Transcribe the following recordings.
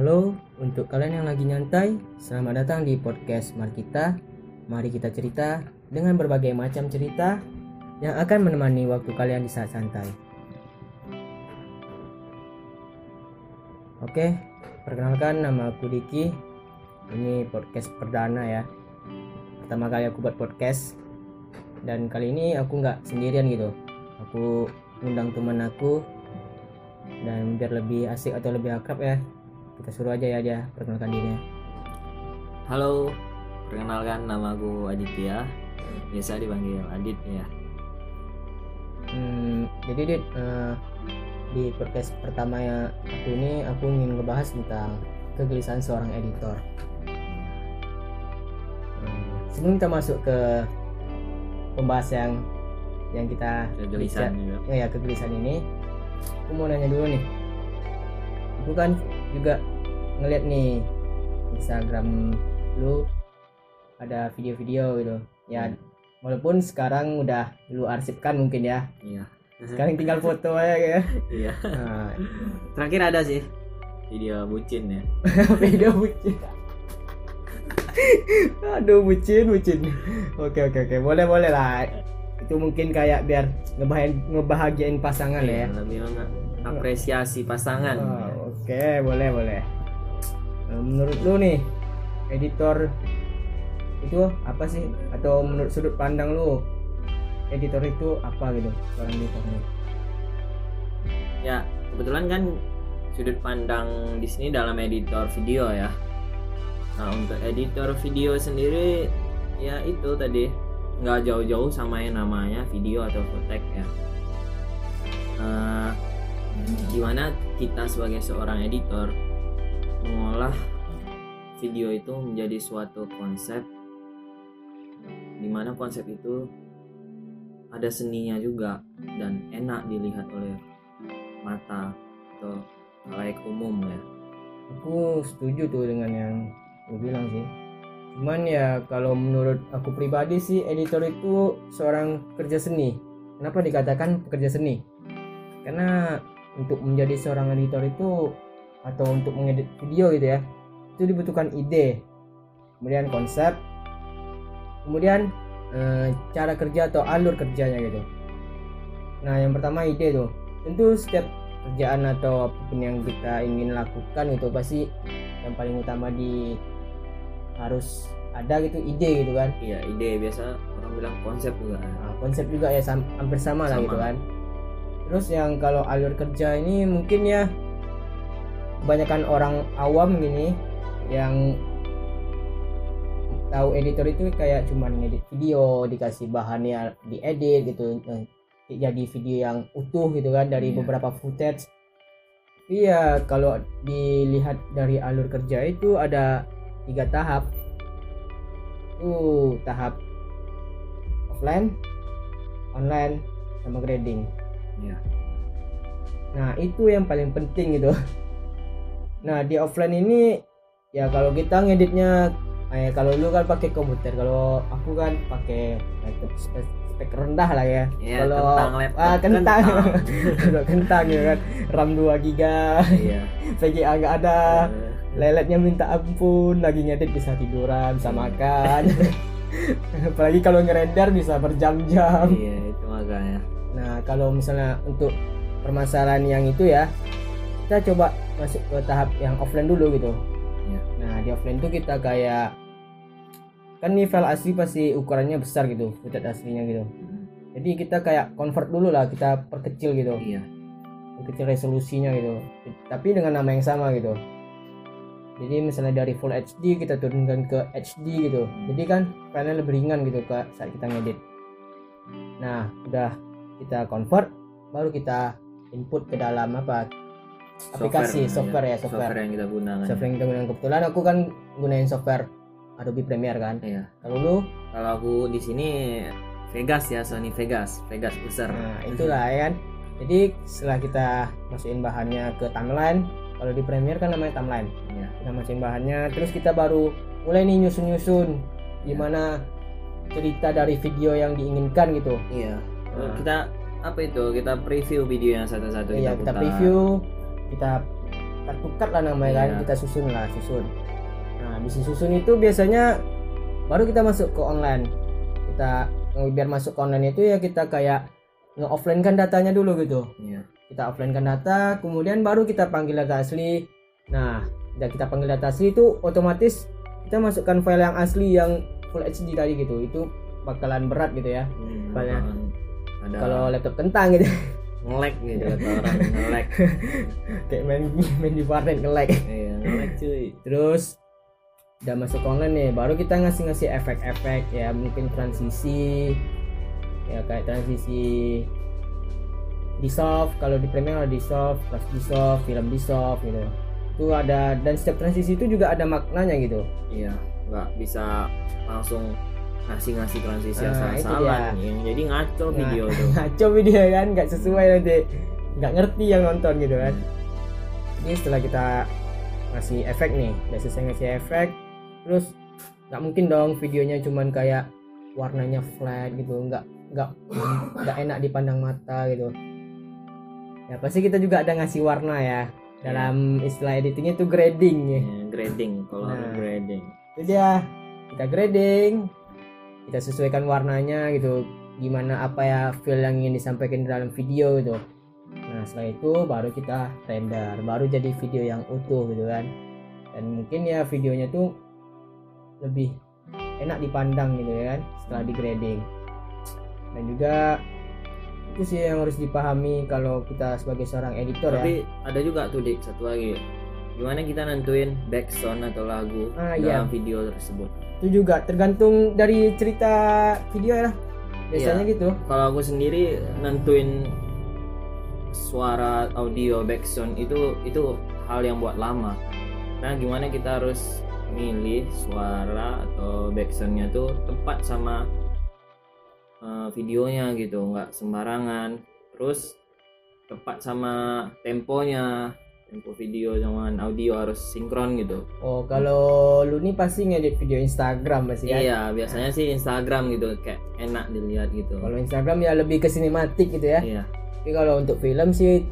Halo, untuk kalian yang lagi nyantai, selamat datang di podcast Markita. Mari kita cerita dengan berbagai macam cerita yang akan menemani waktu kalian di saat santai. Oke, perkenalkan nama aku Diki. Ini podcast perdana ya. Pertama kali aku buat podcast. Dan kali ini aku nggak sendirian gitu. Aku undang teman aku dan biar lebih asik atau lebih akrab ya kita suruh aja ya dia perkenalkan dirinya Halo, perkenalkan nama aku Aditya. Biasa dipanggil Adit ya. hmm, jadi Dit, eh, di podcast pertama ya aku ini aku ingin ngebahas tentang kegelisahan seorang editor Hmm, sebelum kita masuk ke pembahasan yang yang kita Kegelisahan bicara- ya kegelisahan ini aku mau nanya dulu nih aku kan juga ngeliat nih Instagram lu ada video-video gitu. Ya walaupun sekarang udah lu arsipkan mungkin ya. Iya. sekarang tinggal foto aja ya Iya. nah, Terakhir ada sih video bucin ya. video bucin. Aduh bucin bucin. Oke oke oke. Boleh boleh lah. Itu mungkin kayak biar ngebahagiain, ngebahagiain pasangan ya. Iya, lebih apresiasi pasangan. Oh, oke. Boleh boleh Nah, menurut lu nih editor itu apa sih? Atau menurut sudut pandang lu editor itu apa gitu? Seorang editor nih Ya, kebetulan kan sudut pandang di sini dalam editor video ya. Nah, untuk editor video sendiri ya itu tadi. Nggak jauh-jauh sama yang namanya video atau fotek ya. Eh, di mana kita sebagai seorang editor mengolah video itu menjadi suatu konsep di mana konsep itu ada seninya juga dan enak dilihat oleh mata atau halayak umum ya. Aku setuju tuh dengan yang lu bilang sih. Cuman ya kalau menurut aku pribadi sih editor itu seorang kerja seni. Kenapa dikatakan pekerja seni? Karena untuk menjadi seorang editor itu atau untuk mengedit video gitu ya. Itu dibutuhkan ide. Kemudian konsep. Kemudian eh, cara kerja atau alur kerjanya gitu. Nah yang pertama ide tuh. Tentu setiap kerjaan atau apa pun yang kita ingin lakukan itu pasti yang paling utama di harus ada gitu ide gitu kan. Iya ide. Biasa orang bilang konsep juga. Nah, konsep juga ya sam- hampir sama, lah Sama. gitu kan. Terus yang kalau alur kerja ini mungkin ya kebanyakan orang awam gini yang tahu editor itu kayak cuman ngedit video dikasih bahannya diedit gitu eh, jadi video yang utuh gitu kan dari Iya. beberapa footage iya kalau dilihat dari alur kerja itu ada tiga tahap tuh tahap offline online sama grading Iya. Nah, itu yang paling penting gitu. Nah, di offline ini ya kalau kita ngeditnya eh kalau lu kan pakai komputer, kalau aku kan pakai laptop spek, spek rendah lah ya. Iya, kalau kentang laptop, ah, kentang. kentang. Kentang ya kan. RAM 2 GB, iya VGA nggak ada. Eh, Leletnya minta ampun, lagi ngedit bisa tiduran, bisa makan. Apalagi kalau ngerender bisa berjam-jam. iya itu makanya Nah, kalau misalnya untuk permasalahan yang itu ya, kita coba masuk ke tahap yang offline dulu gitu. Iya. Nah, di offline itu kita kayak kan nih file asli pasti ukurannya besar gitu, footage aslinya gitu. Jadi kita kayak convert dulu lah, kita perkecil gitu, iya perkecil resolusinya gitu. Tapi dengan nama yang sama gitu. Jadi misalnya dari Full HD kita turunkan ke HD gitu. Jadi kan filenya lebih ringan gitu kak saat kita ngedit. Nah, udah kita convert, baru kita input ke dalam apa aplikasi software, ya software. software yang kita gunakan Software yang kita gunakan kebetulan aku kan gunain software Adobe Premiere kan. iya Kalau lu, kalau aku di sini Vegas ya Sony Vegas Vegas besar nah itulah ya kan. Jadi setelah kita masukin bahannya ke timeline, kalau di Premiere kan namanya timeline. iya kita masukin bahannya terus kita baru mulai nih nyusun-nyusun gimana cerita dari video yang diinginkan gitu iya Nah. kita apa itu kita preview video yang satu-satu iya kita putar. preview kita cut lah namanya kan Iya. kita susun lah susun. Nah habis susun itu biasanya baru kita masuk ke online. Kita biar masuk ke online itu ya kita kayak nge-offline kan datanya dulu gitu. Iya. kita offline kan data kemudian baru kita panggil data asli. Nah udah kita panggil data asli itu otomatis kita masukkan file yang asli yang full HD tadi gitu. Itu bakalan berat gitu ya Hmm, kalau laptop kentang gitu nge-lag gitu kata orang nge-lag. Kayak main main di warnet nge-lag. Iya nge-lag cuy. Terus udah masuk online nih baru kita ngasih ngasih efek-efek ya mungkin transisi ya kayak transisi di soft kalau di Premiere ada di soft plus di soft film di soft gitu. Itu ada dan setiap transisi itu juga ada maknanya gitu. Iya nggak bisa langsung ngasih-ngasih transisi Nah, asal-asalan yang jadi ngaco Nah, video tuh. ngaco video kan nggak sesuai nanti nggak ngerti yang nonton gitu kan. Jadi setelah kita ngasih efek nih udah selesai ngasih efek terus nggak mungkin dong videonya cuman kayak warnanya flat gitu nggak nggak nggak enak dipandang mata gitu. Ya pasti kita juga ada ngasih warna ya dalam istilah editingnya itu grading ya. Iya, grading kalau Nah. grading. itu dia. Kita grading kita sesuaikan warnanya gitu. Gimana apa ya feel yang ingin disampaikan di dalam video gitu. Nah setelah itu baru kita render baru jadi video yang utuh gitu kan. Dan mungkin ya videonya tuh lebih enak dipandang gitu ya kan setelah di grading dan juga itu sih yang harus dipahami kalau kita sebagai seorang editor ya. Tapi ada juga tuh dik satu lagi gimana kita nentuin background atau lagu Ah, iya. dalam video tersebut? Itu juga tergantung dari cerita video ya. Biasanya Iya. gitu. Kalau aku sendiri nentuin suara audio background itu itu hal yang buat lama. Nah gimana kita harus milih suara atau backsoundnya tuh tepat sama eh, videonya gitu. Nggak sembarangan. Terus tepat sama temponya tempo video dengan audio harus sinkron gitu Oh, kalau lu nih pasti ngedit video Instagram pasti kan? iya biasanya sih Instagram gitu kayak enak dilihat gitu Kalau Instagram ya lebih ke sinematik gitu ya. iya Tapi kalau untuk film sih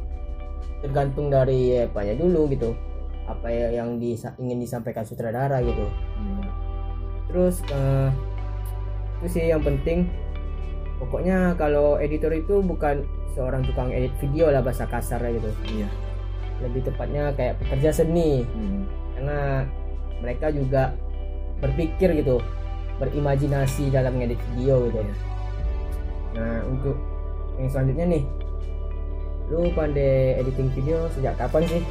tergantung dari apa ya dulu gitu. Apa ya yang disa- ingin disampaikan sutradara gitu. Hmm. Terus eh, itu sih yang penting. Pokoknya kalau editor itu bukan seorang tukang edit video lah bahasa kasarnya gitu. iya Lebih tepatnya kayak pekerja seni. Hmm. karena mereka juga berpikir gitu berimajinasi dalam ngedit video gitu Iya. nah untuk yang selanjutnya nih lu pandai editing video sejak kapan sih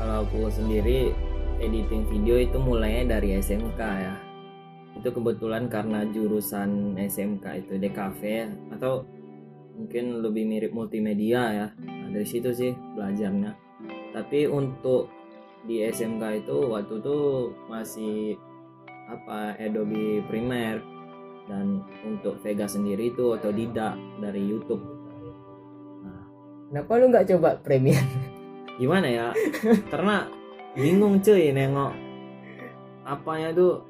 Kalau aku sendiri editing video itu mulainya dari SMK ya. Itu kebetulan karena jurusan SMK itu DKV atau mungkin lebih mirip multimedia ya. Nah, dari situ sih belajarnya. Tapi untuk di SMK itu waktu itu masih apa Adobe Premiere. Dan untuk Vega sendiri itu otodidak dari YouTube. kenapa lu nggak coba Premiere? Gimana ya? Karena bingung cuy nengok apanya tuh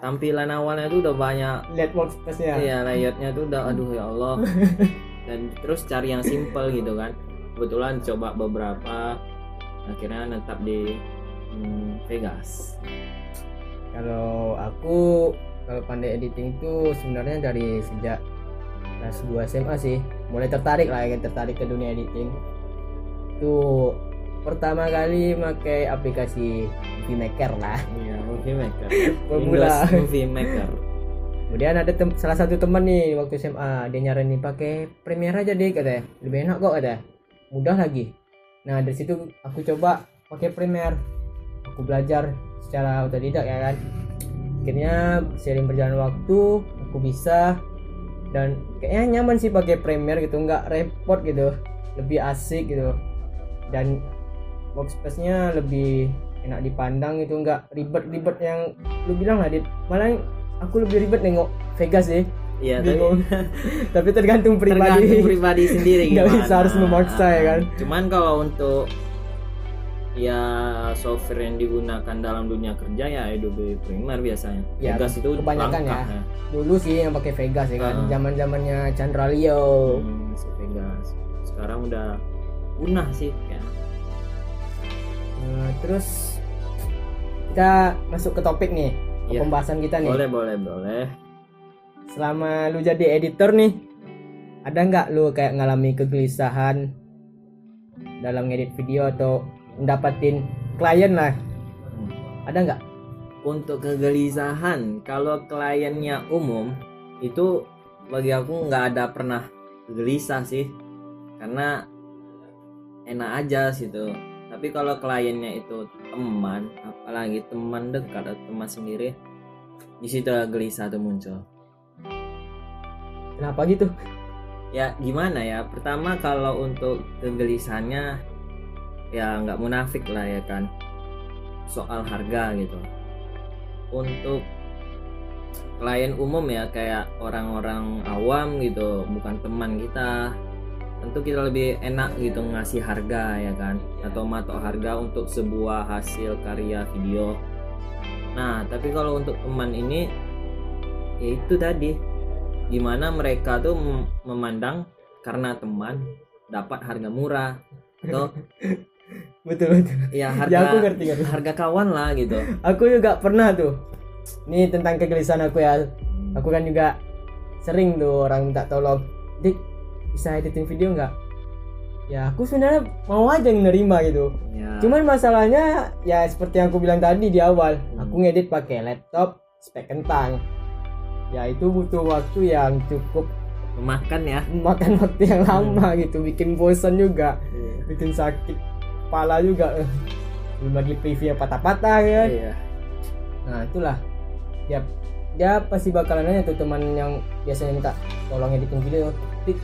tampilan awalnya tuh udah banyak. Lihat workspace-nya iya layoutnya tuh udah aduh ya Allah. Dan terus cari yang simple gitu kan kebetulan coba beberapa akhirnya netap di hmm, Vegas. Kalau aku kalau pandai editing itu sebenarnya dari sejak kelas 2 SMA sih. Mulai tertarik lah ya tertarik ke dunia editing. Itu pertama kali pakai aplikasi Movie Maker lah. Iya movie maker Pemula. Movie maker kemudian ada tem- salah satu teman nih waktu SMA dia nyaranin pakai Premiere aja deh katanya. Lebih enak kok katanya mudah lagi. Nah dari situ aku coba pakai Premiere aku belajar secara otodidak ya kan? Akhirnya sering berjalan waktu aku bisa. Dan kayaknya nyaman sih pakai Premiere gitu nggak repot gitu. Lebih asik gitu. Dan workspace-nya lebih enak dipandang gitu nggak ribet-ribet yang lu bilang lah Dit. malah aku lebih ribet nengok Vegas sih iya tapi tapi tergantung pribadi tergantung pribadi sendiri gimana. bisa harus memaksa ya kan. Cuman kalau untuk ya software yang digunakan dalam dunia kerja ya Adobe Premiere biasanya. Ya, Vegas itu kebanyakan ya. langkah dulu sih yang pakai Vegas ya kan Ah. zaman zamannya Chandra Leo Hmm, si Vegas. Sekarang udah punah sih ya. Nah, terus kita masuk ke topik nih Iya. pembahasan kita nih boleh boleh boleh selama lu jadi editor nih ada nggak lu kayak ngalami kegelisahan dalam ngedit video atau mendapatin klien lah? Ada nggak? Untuk kegelisahan kalau kliennya umum itu bagi aku nggak ada pernah gelisah sih. Karena enak aja situ. Tapi kalau kliennya itu teman apalagi teman dekat atau teman sendiri di situ gelisah tuh muncul kenapa gitu? Ya gimana ya? Pertama kalau untuk kegelisahannya ya nggak munafik lah ya kan. Soal harga gitu. Untuk klien umum ya kayak orang-orang awam gitu bukan teman kita tentu kita lebih enak gitu ngasih harga ya kan. Atau matok harga untuk sebuah hasil karya video. Nah tapi kalau untuk teman ini ya itu tadi gimana mereka tuh mem- memandang karena teman dapat harga murah atau betul betul. Ya ya aku harga ngerti ngerti. harga kawan lah gitu. Aku juga pernah tuh. Ini tentang kegelisahan aku ya. Aku kan juga sering tuh orang minta tolong. Dik bisa editing video nggak? Ya aku sebenarnya mau aja nerima gitu. Ya. Cuman masalahnya ya seperti yang aku bilang tadi di awal Hmm. aku ngedit pakai laptop spek kentang ya itu butuh waktu yang cukup memakan ya. makan waktu yang lama gitu. Bikin bosan juga. Bikin sakit kepala juga. Eh. belum lagi preview patah-patah ya kan? Iya. Nah itulah. Dia dia pasti bakalan nanya tuh teman yang biasanya minta tolong editing video, Dik,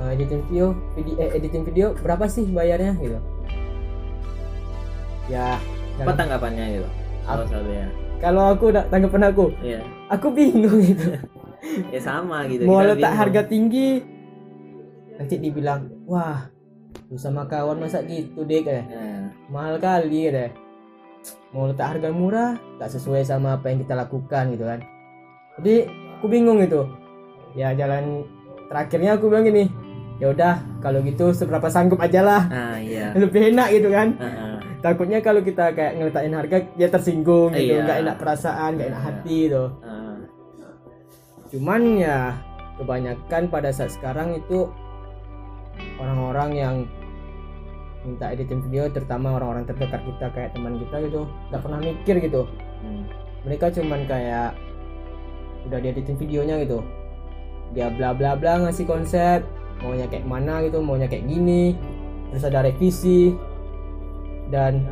eh, editing video, video eh, editing video berapa sih bayarnya gitu? Ya apa tanggapannya gitu? Kalau saya kalau aku tanggapan aku, iya aku bingung gitu. ya sama gitu Mau letak bingung. harga tinggi, nanti dibilang wah lu sama kawan masa gitu deh kayak Ya, mahal kali deh. Mau letak harga murah, tak sesuai sama apa yang kita lakukan gitu kan. Jadi aku bingung gitu. Ya jalan terakhirnya aku bilang gini, ya udah kalau gitu seberapa sanggup aja lah. ah iya Lebih enak gitu kan. Ah, ah. Takutnya kalau kita kayak ngeletakin harga dia tersinggung gitu, Iya. nggak enak perasaan, nggak enak Iya. hati gitu. Ah, Cuman ya kebanyakan pada saat sekarang itu orang-orang yang minta editing video terutama orang-orang terdekat kita kayak teman kita gitu nggak pernah mikir gitu hmm. mereka cuman kayak udah di editing videonya gitu dia bla bla bla ngasih konsep maunya kayak mana gitu maunya kayak gini terus ada revisi dan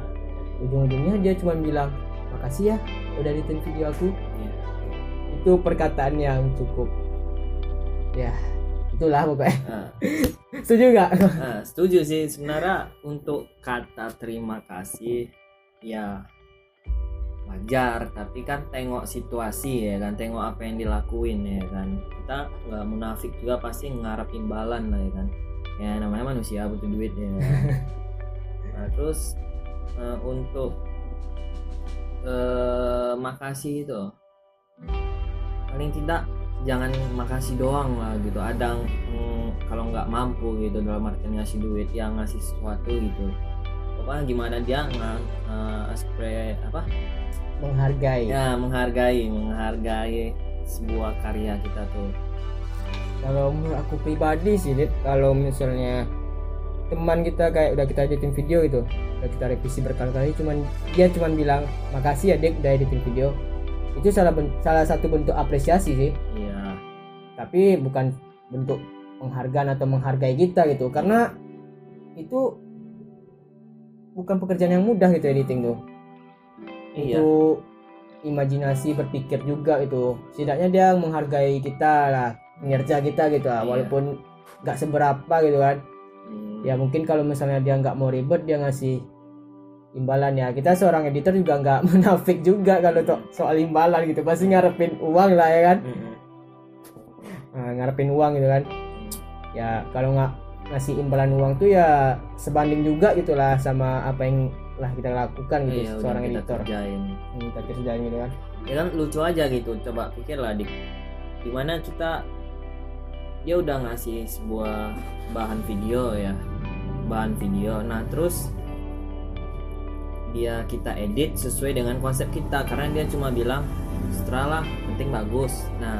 ujung-ujungnya dia cuma bilang makasih ya udah editing video aku Iya. Itu perkataan yang cukup. Ya itulah pokoknya. Ah, setuju nggak? Ah, setuju sih. Sebenarnya untuk kata terima kasih ya wajar. Tapi kan tengok situasi ya kan. Tengok apa yang dilakuin ya kan. Kita nggak munafik juga pasti ngarap imbalan lah ya kan. Ya namanya manusia butuh duit ya nah terus eh, untuk eh makasih itu paling tidak jangan makasih doang lah gitu. Ada mm, kalau nggak mampu gitu dalam artian ngasih duit yang ngasih sesuatu gitu. Pokoknya gimana dia nggak spray apa? Menghargai. Ya menghargai menghargai sebuah karya kita tuh. Kalau menurut aku pribadi sih Dit, kalau misalnya teman kita kayak udah kita editing video gitu udah kita revisi berkali-kali cuman dia cuman bilang makasih ya Dek udah editing video itu salah salah satu bentuk apresiasi sih. Iya. Tapi bukan bentuk penghargaan atau menghargai kita gitu. Karena itu bukan pekerjaan yang mudah gitu editing tuh. Iya. Itu imajinasi berpikir juga itu setidaknya dia menghargai kita lah kinerja kita gitu lah. Iya. walaupun nggak seberapa gitu kan. Hmm, ya mungkin kalau misalnya dia nggak mau ribet dia ngasih imbalan ya. Kita seorang editor juga nggak munafik juga kalau to- soal imbalan gitu. Pasti ngarepin uang lah ya kan. Nah, ngarepin uang gitu kan. Ya kalau nggak ngasih imbalan uang tuh ya sebanding juga gitulah sama apa yang lah kita lakukan gitu iya seorang kita editor. kerjain. Yang kita kerjain gitu kan. Ya kan lucu aja gitu coba pikirlah dik. Di mana kita dia udah ngasih sebuah bahan video ya bahan video. Nah terus ya kita edit sesuai dengan konsep kita. Karena dia cuma bilang setelah lah penting bagus. Nah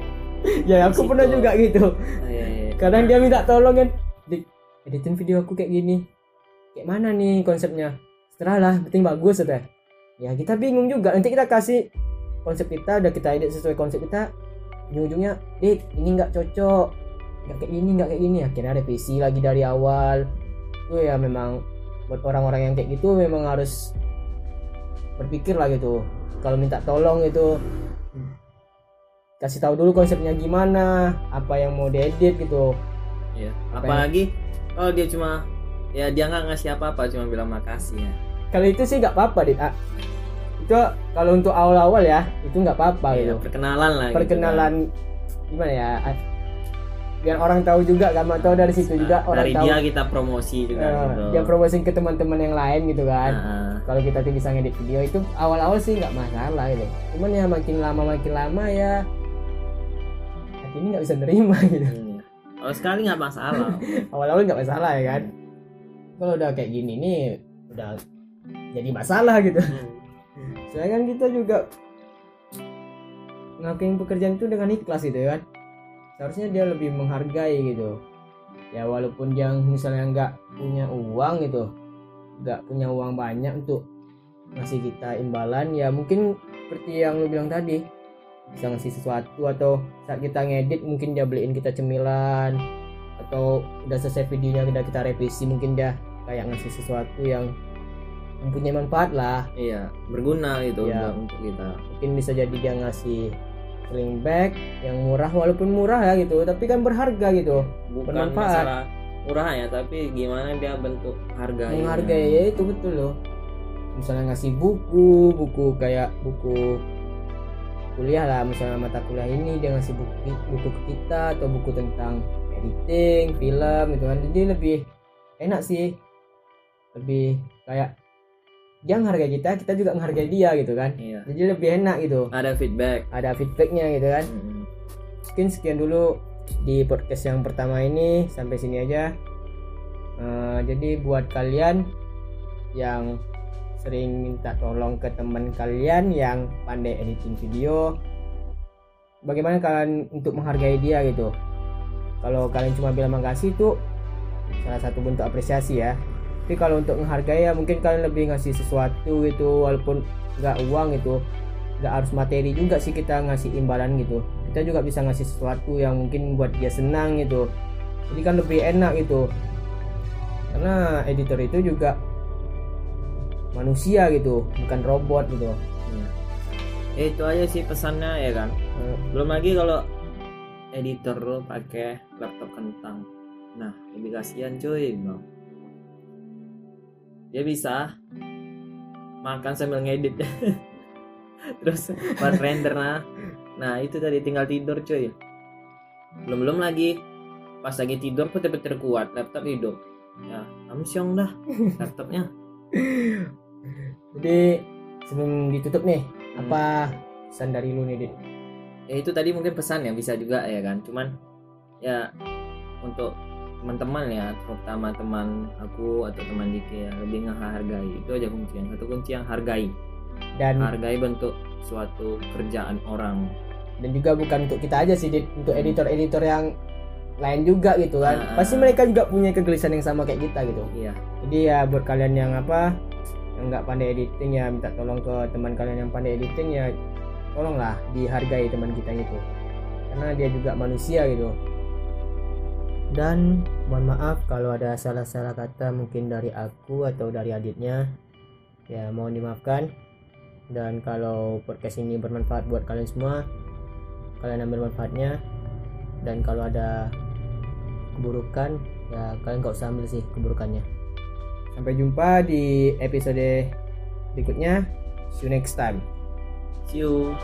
ya aku pernah juga gitu. Iya, iya. kadang dia minta tolong kan di editin video aku kayak gini. Kayak mana nih konsepnya? Setelah lah penting bagus ya ya kita bingung juga. Nanti kita kasih konsep kita udah kita edit sesuai konsep kita ujung-ujungnya dit ini nggak cocok. Nggak kayak gini nggak kayak gini. Akhirnya revisi lagi dari awal. Itu ya memang buat orang-orang yang kayak gitu memang harus berpikir lah gitu. Kalau minta tolong itu kasih tahu dulu konsepnya gimana apa yang mau diedit gitu. Iya. apalagi kalau dia cuma ya dia nggak ngasih apa-apa cuma bilang makasih ya. Kalau itu sih nggak apa-apa dit. Ah, itu kalau untuk awal-awal ya itu nggak apa-apa Iya, gitu. perkenalan lah gitu perkenalan gimana ya biar orang tahu juga kan atau dari situ juga orang dari tahu. dia kita promosi juga eh, gitu. dia promosiin ke teman-teman yang lain gitu kan. Nah, kalau kita tuh bisa ngedit video itu awal-awal sih nggak masalah gitu. Cuman ya makin lama makin lama ya hati ini nggak bisa nerima gitu. Hmm. kalau sekali nggak masalah. Awal-awal nggak masalah ya kan. Kalau udah kayak gini nih udah jadi masalah gitu. Hmm. soalnya kan kita juga ngelakuin pekerjaan itu dengan ikhlas gitu ya kan seharusnya dia lebih menghargai gitu. Ya walaupun dia misalnya nggak punya uang gitu nggak punya uang banyak untuk ngasih kita imbalan ya mungkin seperti yang lu bilang tadi bisa ngasih sesuatu atau saat kita ngedit mungkin dia beliin kita cemilan atau udah selesai videonya udah kita revisi mungkin dia kayak ngasih sesuatu yang mempunyai manfaat lah. Iya berguna gitu buat- untuk kita. Mungkin bisa jadi dia ngasih sling bag yang murah walaupun murah ya gitu tapi kan berharga gitu bukan Bermanfaat. masalah murah ya tapi gimana dia bentuk harganya. Menghargai ya itu betul loh. Misalnya ngasih buku buku kayak buku kuliah lah misalnya mata kuliah ini dia ngasih buku buku ke kita atau buku tentang editing film gitu kan. Jadi lebih enak sih. Lebih kayak dia menghargai kita kita juga menghargai dia gitu kan. Iya. Jadi lebih enak gitu. Ada feedback. Ada feedbacknya gitu kan. Hmm. mungkin sekian dulu di podcast yang pertama ini. Sampai sini aja. Eh, jadi buat kalian yang sering minta tolong ke teman kalian yang pandai editing video bagaimana kalian untuk menghargai dia gitu? Kalau kalian cuma bilang makasih itu salah satu bentuk apresiasi ya tapi kalau untuk menghargai ya mungkin kalian lebih ngasih sesuatu gitu walaupun nggak uang itu nggak harus materi juga sih kita ngasih imbalan gitu. Kita juga bisa ngasih sesuatu yang mungkin buat dia senang gitu. Jadi kan lebih enak gitu. Karena editor itu juga manusia gitu bukan robot gitu. Iya. Ya, itu aja sih pesannya ya kan? Eh, belum lagi kalau editor lo pakai laptop kentang. Nah lebih kasihan cuy bang dia bisa makan sambil ngedit. Terus buat render nah. Nah itu tadi tinggal tidur cuy. Belum belum lagi. Pas lagi tidur betul-betul kuat. Laptop hidup. Ya kamu siang dah laptopnya. Jadi sebelum ditutup nih apa pesan dari lu nih Dit? ya itu tadi mungkin pesan ya bisa juga ya kan. Cuman ya untuk teman-teman ya terutama teman aku atau teman Diki ya lebih menghargai itu aja kuncinya satu kunci yang hargai. Dan hargai bentuk suatu kerjaan orang. Dan juga bukan untuk kita aja sih untuk editor-editor yang lain juga gitu kan. Ah. pasti mereka juga punya kegelisahan yang sama kayak kita gitu. Iya. Jadi ya buat kalian yang apa yang nggak pandai editing ya minta tolong ke teman kalian yang pandai editing ya tolonglah dihargai teman kita gitu. Karena dia juga manusia gitu dan mohon maaf kalau ada salah-salah kata mungkin dari aku atau dari adiknya. Ya mohon dimaafkan. Dan kalau podcast ini bermanfaat buat kalian semua kalian ambil manfaatnya. Dan kalau ada keburukan ya kalian gak usah ambil sih keburukannya. Sampai jumpa di episode berikutnya. See you next time. See you